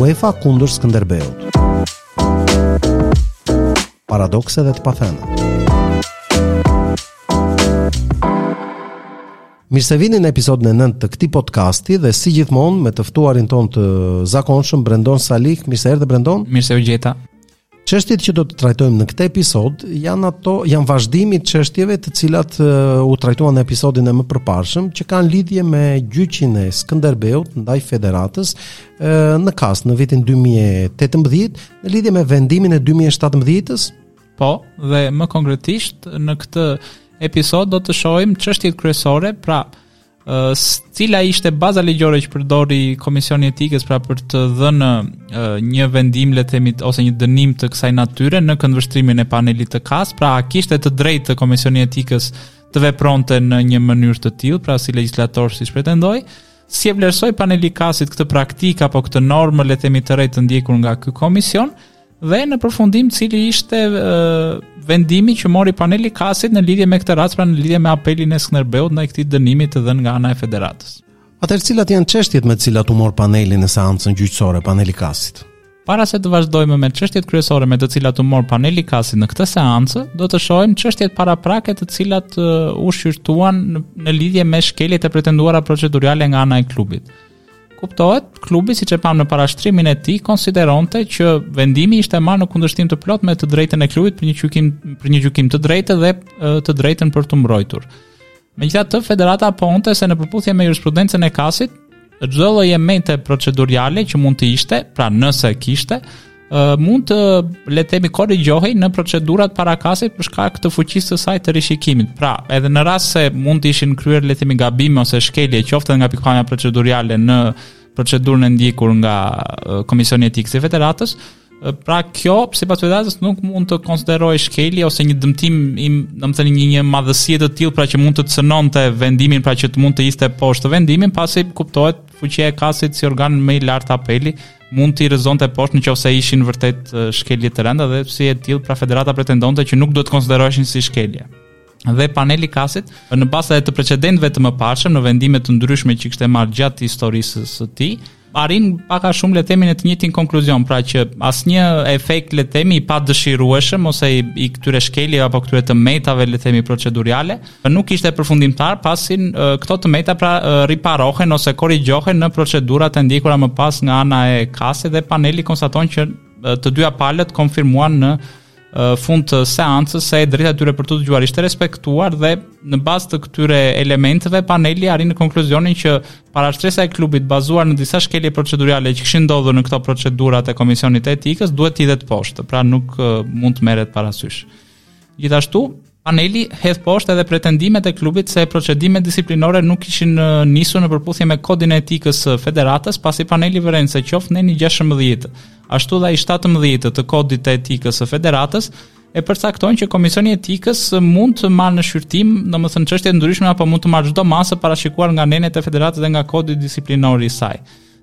UEFA kundër Skënderbeut. Paradokse dhe të pathëna. Mirë se vini në episodin e 9 të këtij podcasti dhe si gjithmonë me të ftuarin tonë të zakonshëm Brendon Salik. Mirë se erdhe Brendon. Mirë se ju gjeta. Çështjet që do të trajtojmë në këtë episod janë ato janë vazhdimi i çështjeve të cilat uh, u trajtuan në episodin e mëparshëm që kanë lidhje me gjyqin e Skënderbeut ndaj Federatës uh, në KAS në vitin 2018 në lidhje me vendimin e 2017-s. Po, dhe më konkretisht në këtë episod do të shohim çështjet kryesore, pra cila ishte baza ligjore që përdori Komisioni i Etikës pra për të dhënë një vendim le të themi ose një dënim të kësaj natyre në këndvështrimin e panelit të KAS, pra a kishte të drejtë Komisioni i Etikës të vepronte në një mënyrë të tillë, pra si legjislator siç pretendoi, si e vlerësoi paneli i KAS-it këtë praktikë apo këtë normë le të themi të re të ndjekur nga ky komision? Dhe në përfundim cili ishte vendimi që mori paneli i KAS-it në lidhje me këtë rast pra në lidhje me apelin e Skënderbeut ndaj këtij dënimi të dhënë nga ana e federatës. Atëherë cilat janë çështjet me të cilat u mor paneli në seancën gjyqësore paneli i KAS-it? Para se të vazhdojmë me çështjet kryesore me të cilat u mor paneli i KAS-it në këtë seancë, do të shohim çështjet paraprake të cilat u shqyrtuan në lidhje me shkeljet e pretenduara procedurale nga ana e klubit. Kuptohet, klubi siç e pamë në parashtrimin e tij konsideronte që vendimi ishte marrë në kundërshtim të plotë me të drejtën e klubit për një gjykim për një gjykim të drejtë dhe të drejtën për t'u mbrojtur. Megjithatë, Federata pohonte se në përputhje me jurisprudencën e KAS-it, çdo lloj e mete proceduriale që mund të ishte, pra nëse kishte, mund të le të themi korrigjohej në procedurat para KAS-it për shkak të fuqisë së saj të rishikimit. Pra, edhe në rast se mund të ishin kryer le të themi gabime ose shkelje qoftë nga pikëpamja proceduriale në procedurën e ndjekur nga Komisioni i Etikës i Federatës, pra kjo sipas federatës nuk mund të konsiderohej shkelje ose një dëmtim i, domethënë një një madhësie të tillë pra që mund të cënonte vendimin pra që të mund të hidhte poshtë vendimin, pasi kuptohet fuqia e KAS-it si organ më i lartë apeli mund t'i rrëzonte poshtë në qoftë se ishin vërtet shkelje të rënda dhe si e tillë pra federata pretendonte që nuk duhet të konsideroheshin si shkelje. Dhe paneli i KAS-it, në bazë të precedentëve të mëparshëm në vendime të ndryshme që kishte marrë gjatë historisë së tij, arrin pak a shumë le të themi në të njëjtin konkluzion, pra që asnjë efekt le të themi i padëshirueshëm ose i, i këtyre shkeljeve apo këtyre të metave le të themi procedurale, nuk ishte përfundimtar pasi këto të meta pra riparohen ose korrigjohen në procedurat e ndjekura më pas nga ana e kasit dhe paneli konstaton që të dyja palët konfirmuan në fund të seancës se e drejta e tyre për t'u dëgjuar ishte respektuar dhe në bazë të këtyre elementëve paneli arrin në konkluzionin që parashtresa e klubit bazuar në disa shkelje procedurale që kishin ndodhur në këto procedurat e komisionit të etikës duhet të hidhet poshtë, pra nuk mund të merret parasysh. Gjithashtu, paneli hedh poshtë edhe pretendimet e klubit se procedimet disiplinore nuk kishin nisur në përputhje me kodin e etikës së federatës, pasi paneli vëren se qoftë neni 16, ashtu dhe ai 17 të kodit të etikës së federatës, e përcaktojnë që Komisioni i Etikës mund të marrë në shqyrtim, domethënë çështje të ndryshme apo mund të marrë çdo masë parashikuar nga nenet e federatës dhe nga kodi disiplinor i saj.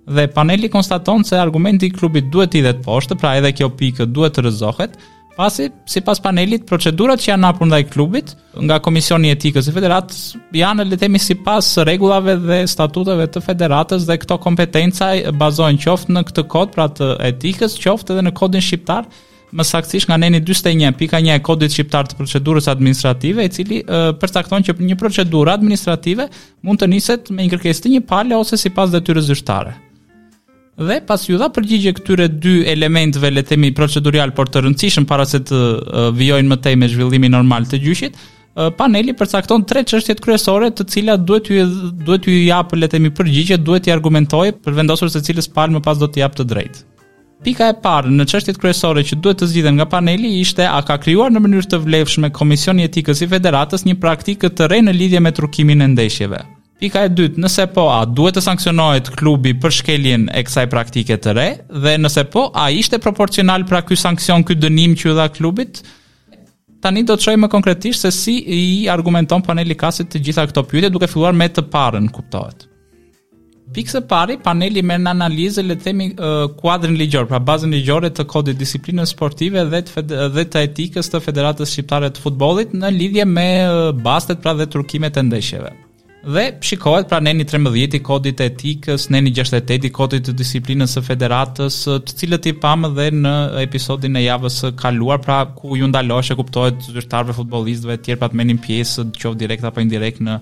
Dhe paneli konstaton se argumenti i klubit duhet të hidhet poshtë, pra edhe kjo pikë duhet të rrëzohet, pasi sipas panelit procedurat që janë hapur ndaj klubit nga Komisioni i Etikës i Federatës janë le të themi sipas rregullave dhe statuteve të federatës dhe këto kompetenca bazohen qoftë në këtë kod pra të etikës qoftë edhe në kodin shqiptar më saktësisht nga neni 41 pika 1 e kodit shqiptar të procedurës administrative, i cili e, përcakton që një procedurë administrative mund të niset me një kërkesë të një pale ose sipas detyrës zyrtare. Dhe pasi iu dha përgjigje këtyre dy elementëve le të themi proceduralë por të rëndësishëm para se të e, vijojnë më tej me zhvillimin normal të gjyqit, e, paneli përcakton tre çështjet kryesore të cilat duhet t'ju duhet t'ju japë le të themi përgjigje, duhet t'i argumentojë për vendosur se cilës palë më pas do t'i japë të drejtë. Pika e parë në çështjet kryesore që duhet të zgjidhen nga paneli ishte a ka krijuar në mënyrë të vlefshme Komisioni i Etikës i Federatës një praktikë të re në lidhje me trukimin e ndeshjeve. Pika e dytë, nëse po, a duhet të sanksionohet klubi për shkeljen e kësaj praktike të re dhe nëse po, a ishte proporcional pra ky sanksion, ky dënim që iu dha klubit? Tani do të shohim më konkretisht se si i argumenton paneli i kasit të gjitha këto pyetje duke filluar me të parën, kuptohet. Pikë së pari, paneli merr në analizë le të themi kuadrin ligjor, pra bazën ligjore të kodit të disiplinës sportive dhe të dhe të etikës të Federatës Shqiptare të Futbollit në lidhje me bastet pra dhe trukimet e ndeshjeve. Dhe shikohet pra neni 13 i kodit të etikës, neni 68 i kodit të disiplinës së federatës, të cilët i pamë dhe në episodin e javës së kaluar, pra ku ju ndaloheshe kuptohet zyrtarëve futbollistëve etj pra të merrnin pjesë qoftë direkt apo indirekt në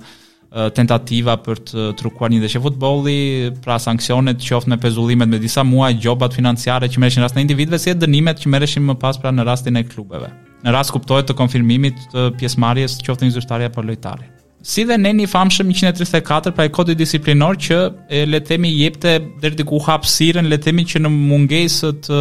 tentativa për të trukuar një ndeshje futbolli, pra sanksionet qoftë me pezullimet me disa muaj, gjobat financiare që merreshin në rastin e individëve si edhe dënimet që merreshin më pas pra në rastin e klubeve. Në rast kuptohet të konfirmimit të pjesëmarrjes qoftë një zyrtari apo lojtari. Si dhe neni i famshëm 134 pra i kodit disiplinor që e le të themi jepte deri diku hapësirën le të themi që në mungesë të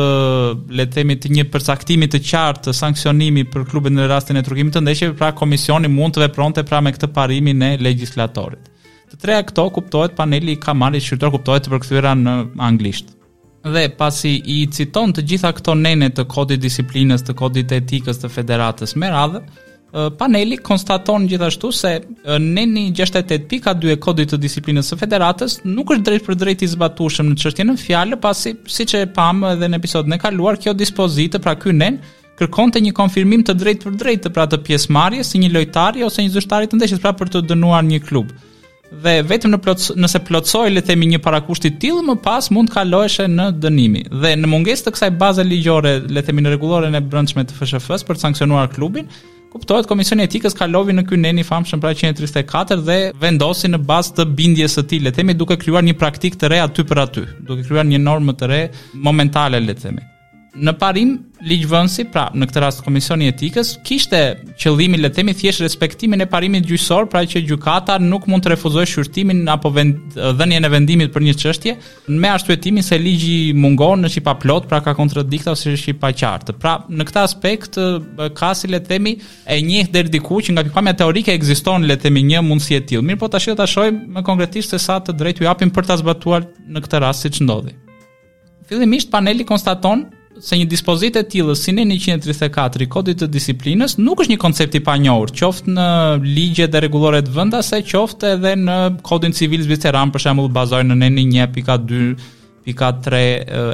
le të themi të një përcaktimi të qartë të sanksionimi për klubet në rastin e trukimit të ndeshjeve pra komisioni mund të vepronte pra me këtë parimin e legjislatorit të treja këto kuptohet paneli i ka marrë shqyrtuar kuptohet të përkthyera në anglisht Dhe pasi i citon të gjitha këto nene të kodit disiplinës, të kodit etikës të federatës me radhë, paneli konstaton gjithashtu se neni 68.2 i kodit të disiplinës së federatës nuk është drejtpërdrejt i zbatueshëm në çështjen në fjalë, pasi siç e pamë edhe në episodin e kaluar, kjo dispozitë pra ky nen, kërkonte një konfirmim të drejtpërdrejtë pra të pjesëmarrjes së një lojtari ose një zyrtari të ndeshjes pra për të dënuar një klub. dhe vetëm në plot, nëse plotësohej le të themi një parakusht i tillë më pas mund të kalohesh te dënimi. Dhe në mungesë të kësaj baze ligjore, le të themi në rregulloren e brendshme të FSHF-s për të sanksionuar klubin, kuptohet Komisioni i Etikës kaloi te ky neni i famshëm pra 134 dhe vendosi në bazë të bindjes së tij, le të themi duke krijuar një praktikë të re aty për aty, duke krijuar një normë të re momentale le të themi. në parim ligjvënësi, pra në këtë rast Komisioni i Etikës, kishte qëllimin le të themi thjesht respektimin e parimit gjyqësor, pra që gjykata nuk mund të refuzojë shqyrtimin apo vend, dhënien e vendimit për një çështje me arsyetimin se ligji mungon, është i paplotë, pra ka kontradikta ose është i paqartë. Pra në këtë aspekt KAS-i le të themi e njeh deri diku që nga pikëpamja teorike ekziston le të themi një mundësi e tillë. Mirëpo tash do ta shohim më konkretisht se sa të drejtë u japin për ta zbatuar në këtë rast siç ndodhi. Fillimisht paneli konstaton se një dispozitë e tillë si neni 134 i Kodit të Disiplinës nuk është një koncept i panjohur, qoftë në ligjet dhe rregulloret vendase, qoftë edhe në Kodin Civil Zviceran, për shembull, bazuar në nenin 1.2, pika 3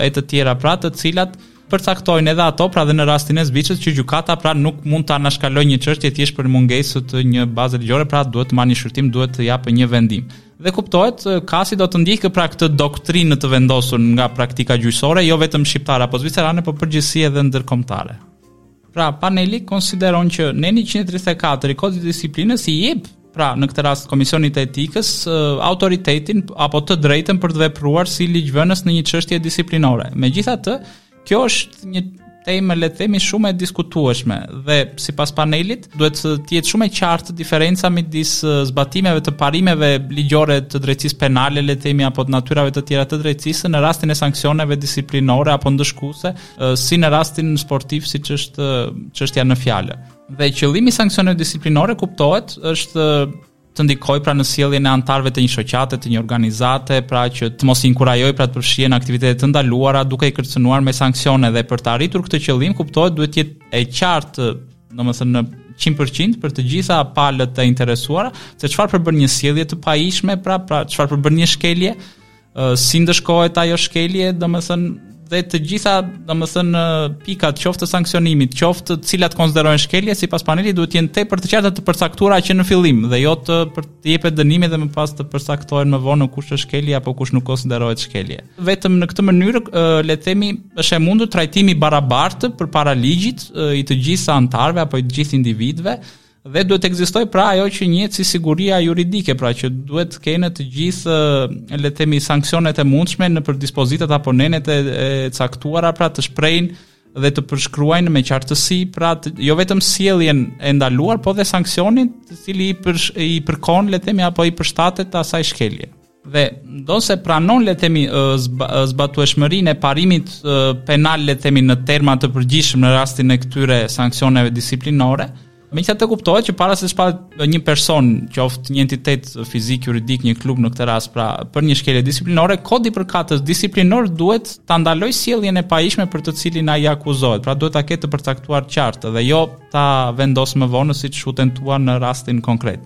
e të tjera pra të cilat përcaktojnë edhe ato pra edhe në rastin e Zvicrës që gjykata pra nuk mund ta anashkalojë një çështje thjesht për mungesë të një baze ligjore pra duhet ta marrë në shqyrtim duhet të japë një vendim Dhe kuptohet, KAS-i do të ndjekë pra këtë doktrinë të vendosur nga praktika gjyqësore, jo vetëm shqiptare apo zvicerane, por përgjithësisht edhe ndërkombëtare. Pra, paneli konsideron që neni 134 i kodit të disiplinës i jep pra në këtë rast Komisionit të Etikës autoritetin apo të drejtën për të vepruar si ligjvënës në një çështje disiplinore. Megjithatë, Kjo është një temë le të themi shumë e diskutueshme dhe sipas panelit duhet të jetë shumë e qartë diferenca midis zbatimeve të parimeve ligjore të drejtësisë penale le të themi apo të natyrave të tjera të drejtësisë në rastin e sanksioneve disiplinore apo ndëshkuese si në rastin sportiv siç është çështja në fjalë. Dhe qëllimi i sanksioneve disiplinore kuptohet është të ndikojë pra në sjelljen e anëtarëve të një shoqate, të një organizate, pra që të mos inkurajojë pra të përfshihen aktivitete të ndaluara duke i kërcënuar me sanksione dhe për të arritur këtë qëllim kuptohet duhet të jetë e qartë, domethënë në 100% për të gjitha palët e interesuara se çfarë përbën një sjellje të pahijshme, pra pra çfarë përbën një shkelje si ndëshkohet ajo shkelje, domethënë, dhe të gjitha, domethënë, pikat, qoftë të sanksionimit, qoftë të cilat konsiderohen shkelje, sipas panelit, duhet të jenë tepër të qarta të përcaktura që në fillim, dhe jo të për të jepet dënimi dhe më pas të përcaktohen më vonë kush është shkelje apo kush nuk konsiderohet shkelje. Vetëm në këtë mënyrë, le të themi, është e mundur trajtimi i barabartë përpara ligjit i të gjithë anëtarëve apo i të gjithë individëve, Dhe duhet të ekzistojë pra ajo që njihet si siguria juridike, pra që duhet të kenë të gjithë le të themi sanksionet e mundshme nëpër dispozitat apo nenet e, e caktuara pra të shprehin dhe të përshkruajnë me qartësi pra të, jo vetëm sjelljen e ndaluar, por dhe sanksionin, i cili i, përsh, i përkon le të themi apo i përshtatet asaj shkelje. dhe ndonëse pranon le të themi zbatueshmërinë e parimit penal le të themi në terma të përgjithshëm në rastin e këtyre sanksioneve disiplinore, megjithatë kuptohet që para se të shpallet një person, qoftë një entitet fizik, juridik, një klub në këtë rast, pra për një shkelje disiplinore, kodi përkatës disiplinor duhet ta ndalojë sjelljen e pahijshme për të cilin ai akuzohet. Pra duhet ta ketë të përcaktuar qartë dhe jo ta vendosë më vonë siç u tentua në rastin konkret.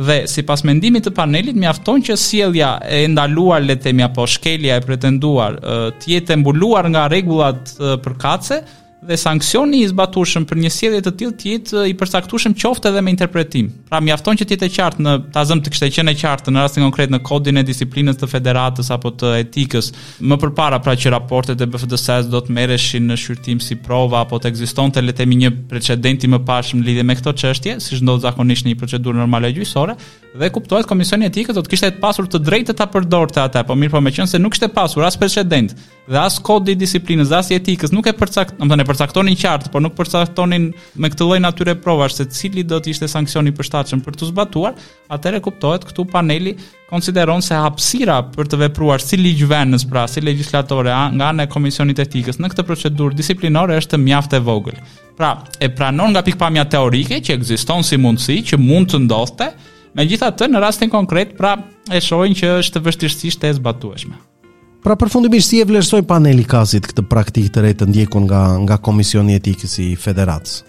Dhe sipas mendimit të panelit mjafton që sjellja e ndaluar le të themi apo shkelja e pretenduar të jetë e mbuluar nga rregullat përkatëse dhe sanksioni i zbatueshëm për një sjellje të tillë të jetë i përcaktueshëm qoftë edhe me interpretim. Pra mjafton që të jetë e qartë në ta zëmë të kishte qenë e qartë në rastin konkret në kodin e disiplinës të federatës apo të etikës Më përpara pra që raportet e BFDS-së do të merreshin në shqyrtim si prova apo të ekzistonte le të themi një precedent i mëparshëm lidhje me këto çështje, siç ndodh zakonisht në një procedurë normale gjyqësore, dhe kuptohet Komisioni i Etikës do të kishte pasur të drejtë ta përdorte atë, po mirëpo meqenëse nuk kishte pasur as precedent dhe as kodi i disiplinës, as i etikës nuk e përcakt, domethënë e përcaktonin qartë, por nuk përcaktonin me këtë lloj natyre provash se cili do të ishte sanksioni i përshtatshëm për të zbatuar, atëherë kuptohet këtu paneli konsideron se hapësira për të vepruar si ligjvënës, pra si legjislatore nga ana e Komisionit të Etikës në këtë procedurë disiplinore është mjaft e vogël. Pra, e pranon nga pikëpamja teorike që ekziston si mundësi që mund të ndodhte, megjithatë në rastin konkret, pra e shohin që është vështirësisht e zbatueshme. Pra përfundimisht si e vlerësoi paneli i KAS-it këtë praktikë të re të ndjekur nga nga Komisioni i Etikës i Federatës?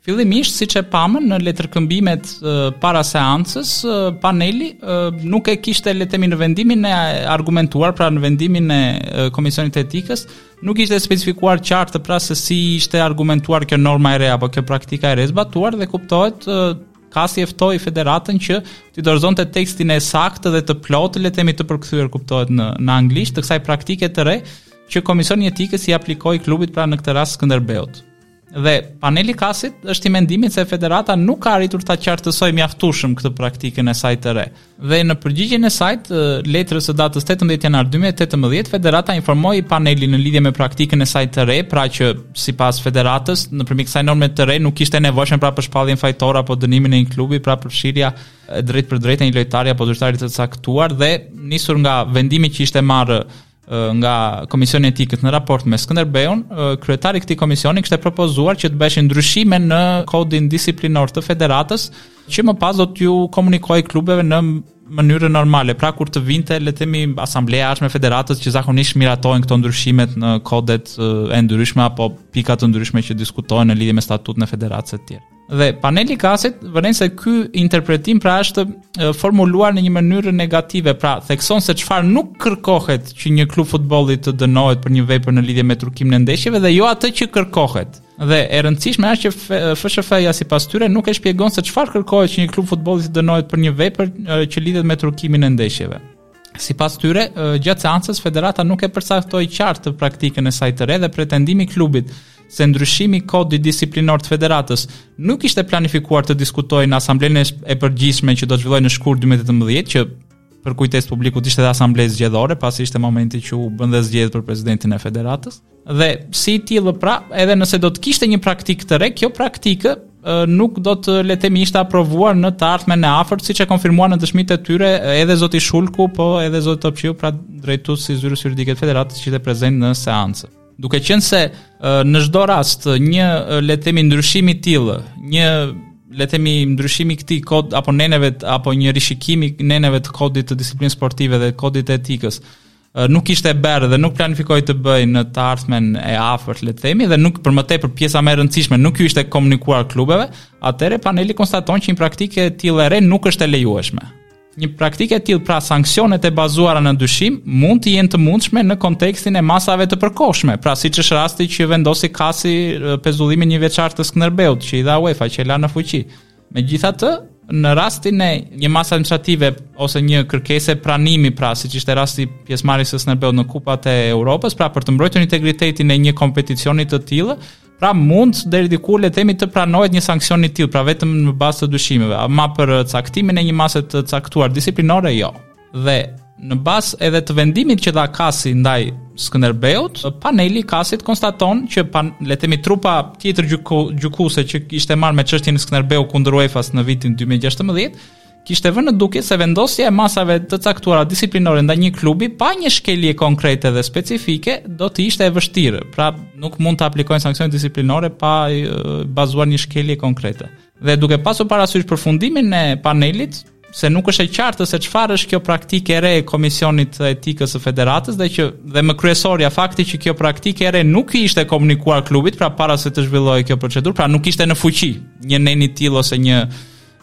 Fillimisht, siç e pamë në letërkëmbimet para seancës, paneli nuk e kishte le të themi në vendimin e argumentuar, pra në vendimin e Komisionit të Etikës, nuk ishte specifikuar qartë pra se si ishte argumentuar kjo norma e re apo kjo praktika e re zbatuar dhe kuptohet kasi e ftoi federatën që t'i dorëzonte tekstin e saktë dhe të plotë, le të themi të përkthyer kuptohet në, në anglisht, të kësaj praktike të re, që Komisioni i Etikës i aplikoi klubit pra në këtë rast Skënderbeut. Dhe paneli i kasit është i mendimit se federata nuk ka arritur ta qartësojë mjaftueshëm këtë praktikën e saj të re. Dhe në përgjigjen e saj të letrës së datës 18 janar 2018, federata informoi panelin në lidhje me praktikën e saj të re, pra që sipas federatës, nëpërmjet kësaj norme të re nuk ishte e nevojshme pra për shpalljen fajtore apo dënimin e një klubi pra përfshirja e drejtpërdrejtë e një lojtari apo zyrtari të caktuar dhe nisur nga vendimi që ishte marrë nga Komisioni i Etikës në raport me Skënderbeun, kryetari i këtij komisioni kishte propozuar që të bëheshin ndryshime në kodin disiplinor të federatës, që më pas do t'ju komunikohej klubeve në mënyrë normale, pra kur të vinte le të themi asambleja e radhës e federatës që zakonisht miratohen këto ndryshimet në kodet e ndryshme apo pika të ndryshme që diskutohen në lidhje me statutin e federatës e të tjera. Dhe paneli i kasit vëren se ky interpretim pra është formuluar në një mënyrë negative, pra thekson se çfarë nuk kërkohet që një klub futbolli të dënohet për një vepër në lidhje me trukimin e ndeshjeve dhe jo atë që kërkohet. Dhe e rëndësishme është që FSHF-ja sipas tyre nuk e shpjegon se çfarë kërkohet që një klub futbolli të dënohet për një vepër që lidhet me trukimin e ndeshjeve. Sipas tyre, gjatë seancës, federata nuk e përcaktoi qartë këtë praktikën e saj të re dhe pretendimi i klubit se ndryshimi i kodit disiplinor të federatës nuk ishte planifikuar të diskutohej në asamblenë e përgjithshme që do të zhvillohej në shkurt 2018, që për kujtesë të publikut ishte dhe asamble zgjedhore, pasi ishte momenti që u bënë dhe zgjedhjet për presidentin e federatës. Dhe si i tillë pra, edhe nëse do të kishte një praktikë të re, kjo praktikë nuk do të le të themi ishte aprovuar në të ardhmen e afërt siç e konfirmuan në dëshmitë e tyre edhe zoti Shulku po edhe zoti Topçiu pra drejtues i zyrës juridike të federatës që ishte prezent në seancë duke qenë se në çdo rast një le të themi ndryshim i tillë një le të themi ndryshimi i këtij kodi apo neneve apo një rishikim i neneve të kodit të disiplinës sportive dhe kodit të etikës nuk ishte bërë dhe nuk planifikohej të bëhej në të ardhmen e afërt le të themi dhe nuk për më tepër pjesa më e rëndësishme nuk ju ishte komunikuar klubeve, atëherë paneli konstaton që një praktikë e tillë e re nuk është e lejueshme. Një praktikë e tillë pra sanksionet e bazuara në dyshim mund të jenë të mundshme në kontekstin e masave të përkohshme, pra siç është rasti që vendosi kasi pezullimin njëvjeçar të Skënderbeut që i dha UEFA që e la në fuqi. Megjithatë, në rastin e një mase administrative ose një kërkese pranimi, pra siç ishte rasti pjesëmarrjes së Skënderbeut në kupat e Europës, pra për të mbrojtur integritetin e një kompeticioni të tillë, Pra mund deri diku le të themi të pranohet një sanksion i tillë, pra vetëm në bazë të dyshimeve, ama për caktimin e një mase të caktuar disiplinore jo. Dhe në bazë edhe të vendimit që dha Kasi ndaj Skënderbeut, paneli i Kasit konstaton që pan, le të themi trupa tjetër gjyku, gjykuese që ishte marrë me çështjen Skënderbeu kundër UEFA-s në vitin 2016, kishte vënë në dukje se vendosja e masave të caktuara disiplinore ndaj një klubi pa një shkelje konkrete dhe specifike do të ishte e vështirë. Pra, nuk mund të aplikohen sanksione disiplinore pa bazuar një shkelje konkrete. Dhe duke pasur parasysh përfundimin e panelit, se nuk është e qartë se çfarë është kjo praktikë e re e Komisionit të Etikës së Federatës dhe që dhe më kryesorja fakti që kjo praktikë e re nuk i ishte komunikuar klubit pra para se të zhvillohej kjo procedurë, pra nuk ishte në fuqi një nen i tillë ose një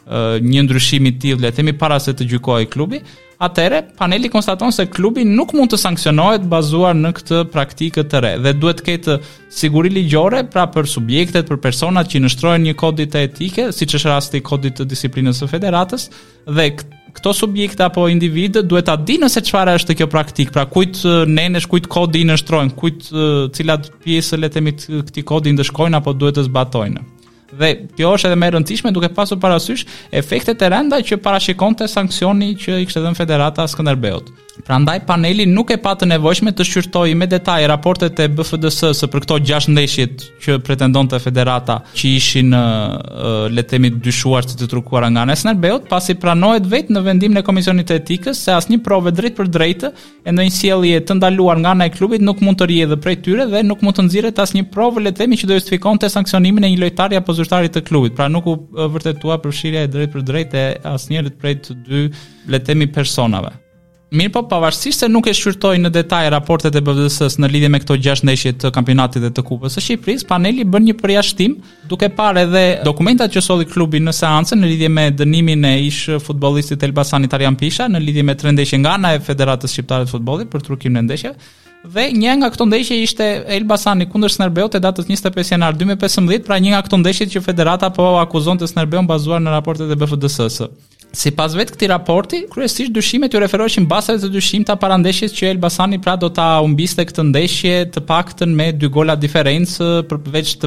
një ndryshim i tillë, le të themi para se të gjykohej klubi, atëherë paneli konstaton se klubi nuk mund të sanksionohet bazuar në këtë praktikë të re dhe duhet të ketë Siguri ligjore, pra për subjektet, për personat që i nënshtrohen një kodi të etikës, siç është rasti i kodit të disiplinës së federatës, dhe këto subjekte apo individë duhet ta dinë se çfarë është kjo praktikë, pra kujt nenesh, kujt kodi i nënshtrohen, kujt cilat pjesë le të themi të këtij kodi i ndëshkojnë apo duhet të zbatojnë. Dhe kjo është edhe më e rëndësishme duke pasur parasysh efektet e rënda që parashikonte sanksioni që i kishte dhënë Federata Skënderbeut. Prandaj paneli nuk e pa të nevojshme të shqyrtojë me detaj raportet e BFDS-së për këto 6 ndeshjet që pretendonte Federata, që ishin le të themi të dyshuara si të trukuara nga ana e Skënderbeut, pasi pranohet vetë në vendimin e Komisionit të Etikës se asnjë provë e drejtpërdrejtë e ndonjë sjellje të ndaluar nga ana e klubit nuk mund të rrjedhë prej tyre dhe nuk mund të nxirret asnjë provë le të themi që do justifikonte sanksionimin e një lojtari apo zyrtari të klubit. Pra nuk u vërtetua përfshirja e drejtpërdrejtë e asnjërit prej të dy le të themi personave. Mirëpo, pavarësisht se nuk e shqyrtoi në detaj raportet e BFDS-së në lidhje me këto gjashtë ndeshje të kampionatit dhe të Kupës së Shqipërisë, paneli bën një përjashtim Duke parë edhe dokumentat që solli klubi në seancë në lidhje me dënimin e ish futbollistit të Elbasanit Arjan Pisha në lidhje me tre ndeshje nga ana e Federatës Shqiptare të Futbollit për trukimin e ndeshjeve, Dhe një nga këto ndeshje ishte Elbasani kundër Skënderbeut e datës 25 janar 2015, pra një nga këto ndeshje që federata po akuzonte Skënderbeun bazuar në raportet e BFDS-së. Sipas vetë këtij raporti, kryesisht dyshimet iu referoheshin basteve të dyshimta para ndeshjes që Elbasani pra do ta umbiste këtë ndeshje të paktën me dy gola diferencë përveç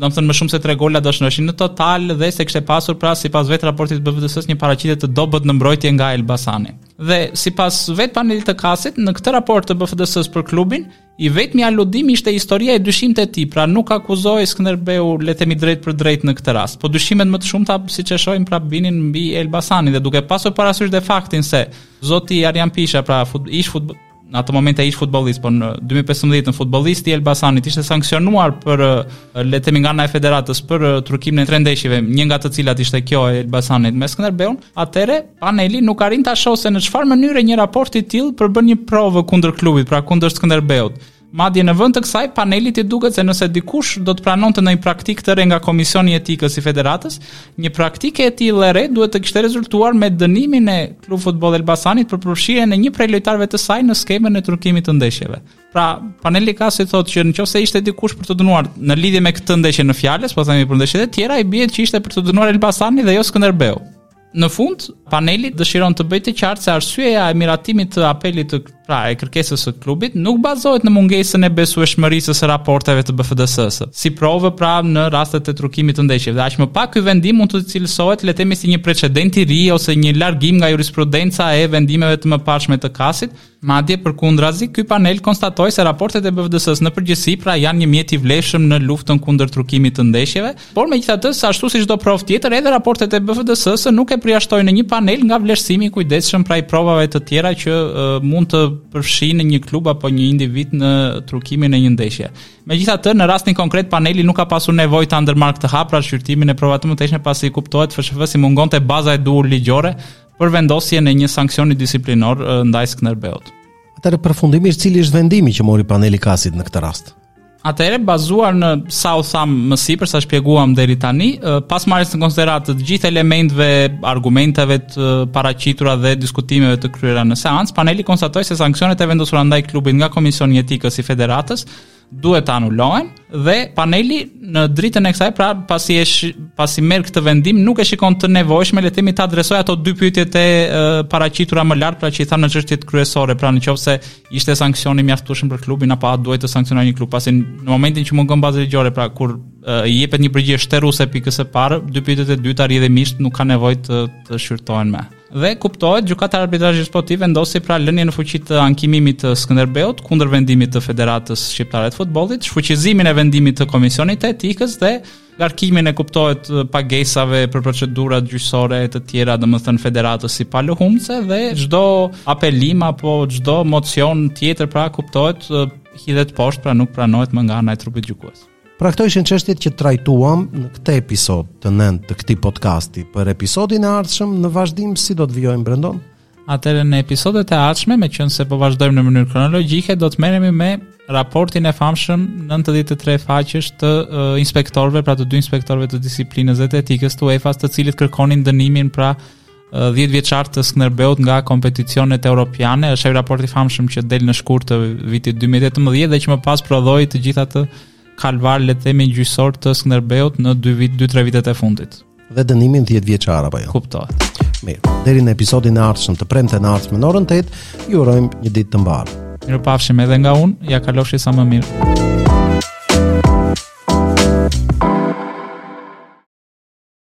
domethënë më shumë se 3 gola do shënoheshin në total dhe se kishte pasur pra sipas vetë raportit të BFDS-së një paraqitje të dobët në mbrojtje nga Elbasani. Dhe sipas vetë panelit të kasit në këtë raport të BFDS-së për klubin I vetmi aludim ishte historia e dyshimtë e tij, pra nuk akuzohej Skënderbeu, le të themi drejt për drejt në këtë rast. Po dyshimet më të shumta, siç e shohim, pra binin mbi Elbasanin dhe duke pasur parasysh dhe faktin se zoti Arjan Pisha, pra fut, ish fut, në atë moment ish futbollist, por në 2015-ën futbollist i Elbasanit ishte sanksionuar për le të themi nga ana e federatës për trukimin e tre ndeshjeve, një nga të cilat ishte kjo e Elbasanit me Skënderbeun. atëherë paneli nuk arrin ta shohë se në çfarë mënyre një raport i tillë përbën një provë kundër klubit, pra kundër Skënderbeut. Madje në vend të kësaj, panelit i duket se nëse dikush do të pranonte ndonjë praktikë të re nga Komisioni i Etikës i Federatës, një praktikë e tillë e re duhet të kishte rezultuar me dënimin e Klub Futboll Elbasanit për përfshirjen e një prej lojtarëve të saj në skemën e trukimit të ndeshjeve. Pra, paneli ka si thotë që në qoftë se ishte dikush për t'u dënuar në lidhje me këtë ndeshje në fjalë, s'po themi për ndeshjet e tjera, i bie që ishte për t'u dënuar Elbasani dhe jo Skënderbeu. Në fund, paneli dëshiron të bëjë të qartë se arsyeja e miratimit të apelit, pra e kërkesës së klubit nuk bazohet në mungesën e besueshmërisë së raporteve të BFDS-së, si provë pra në rastet e trukimit të ndeshjeve. Dhe aq më pak ky vendim mund të cilësohet le të themi si një precedent i ri ose një largim nga jurisprudenca e vendimeve të mëparshme të KAS-it, Madje përkundrazi, ky panel konstatoi se raportet e BFDS-së në përgjithësi pra janë një mjet i vlefshëm në luftën kundër trukimit të ndeshjeve, por megjithatë, ashtu si çdo provë tjetër, edhe raportet e BFDS-së nuk e përjashtojnë një panel nga vlerësimi i kujdesshëm pra i provave të tjera që mund të përfshijnë një klub apo një individ në trukimin e një ndeshje. Megjithatë, në rastin konkret paneli nuk ka pasur nevojë ta ndërmarrë këtë hap pra shqyrtimin e provave të mëtejshme pasi kuptohet FSHF-së i mungonte baza e duhur ligjore për vendosjen e një sanksioni disiplinor ndaj Skënderbeut. Atëherë përfundimisht cili është vendimi që mori paneli i KAS-it në këtë rast? Atëherë bazuar në sa u tha më sipër, sa shpjeguam deri tani, pas marrjes në konsideratë të gjithë elementëve, argumenteve të paraqitura dhe diskutimeve të kryera në seancë, paneli konstatoi se sanksionet e vendosura ndaj klubit nga Komisioni i Etikës i Federatës duhet të anulohen dhe paneli në dritën e kësaj pra pasi e sh, pasi merr këtë vendim nuk e shikon të nevojshme le të themi t'i adresojë ato dy pyetjet e paraqitura më lart pra që i thamë në çështjet kryesore pra në qoftë se ishte sanksioni i mjaftueshëm për klubin apo a duhej të sanksionohej klubi pasi në momentin që mungon baza ligjore pra kur i jepet një përgjigje shteruese pikës së parë dy pyetjet e dyta rrjedhimisht nuk kanë nevojë të, të shqyrtohen më Dhe kuptohet, Gjykata e Arbitrazhit Sportiv vendosi pra lënien në fuqi të ankimimit të Skënderbeut kundër vendimit të Federatës Shqiptare të Futbollit, shfuqizimin e vendimit të Komisionit të Etikës dhe ngarkimin e kuptohet pagesave për procedurat gjyqësore e të tjera, domethënë Federatës si palë humbëse dhe çdo apelim apo çdo mocion tjetër pra kuptohet hidhet poshtë, pra nuk pranohet më nga ana e trupit gjykues. Pra këto ishin çështjet që trajtuam në këtë episod të nëntë të këtij podcasti. Për episodin e ardhshëm në vazhdim si do të vijojmë Brendon? Atëherë në episodet e ardhshme, meqenëse po vazhdojmë në mënyrë kronologjike, do të merremi me raportin e famshëm 93 faqesh të uh, inspektorëve, pra të dy inspektorëve të disiplinës dhe të etikës të UEFA-s, të cilët kërkonin dënimin pra 10 vjeçar të Skënderbeut nga kompeticionet europiane, është ai raporti i famshëm që del në shkurt të vitit 2018 dhe që më pas prodhoi të gjithë atë kalvar le të themi gjyqësor të Skënderbeut në 2 vit 2-3 vitet e fundit. Dhe dënimin 10 vjeçar apo jo? Kuptohet. Mirë. Deri në episodin e ardhshëm të premten e ardhshme në orën 8, ju urojmë një ditë të mbarë. Mirupafshim edhe nga unë, ja kalofshi sa më mirë.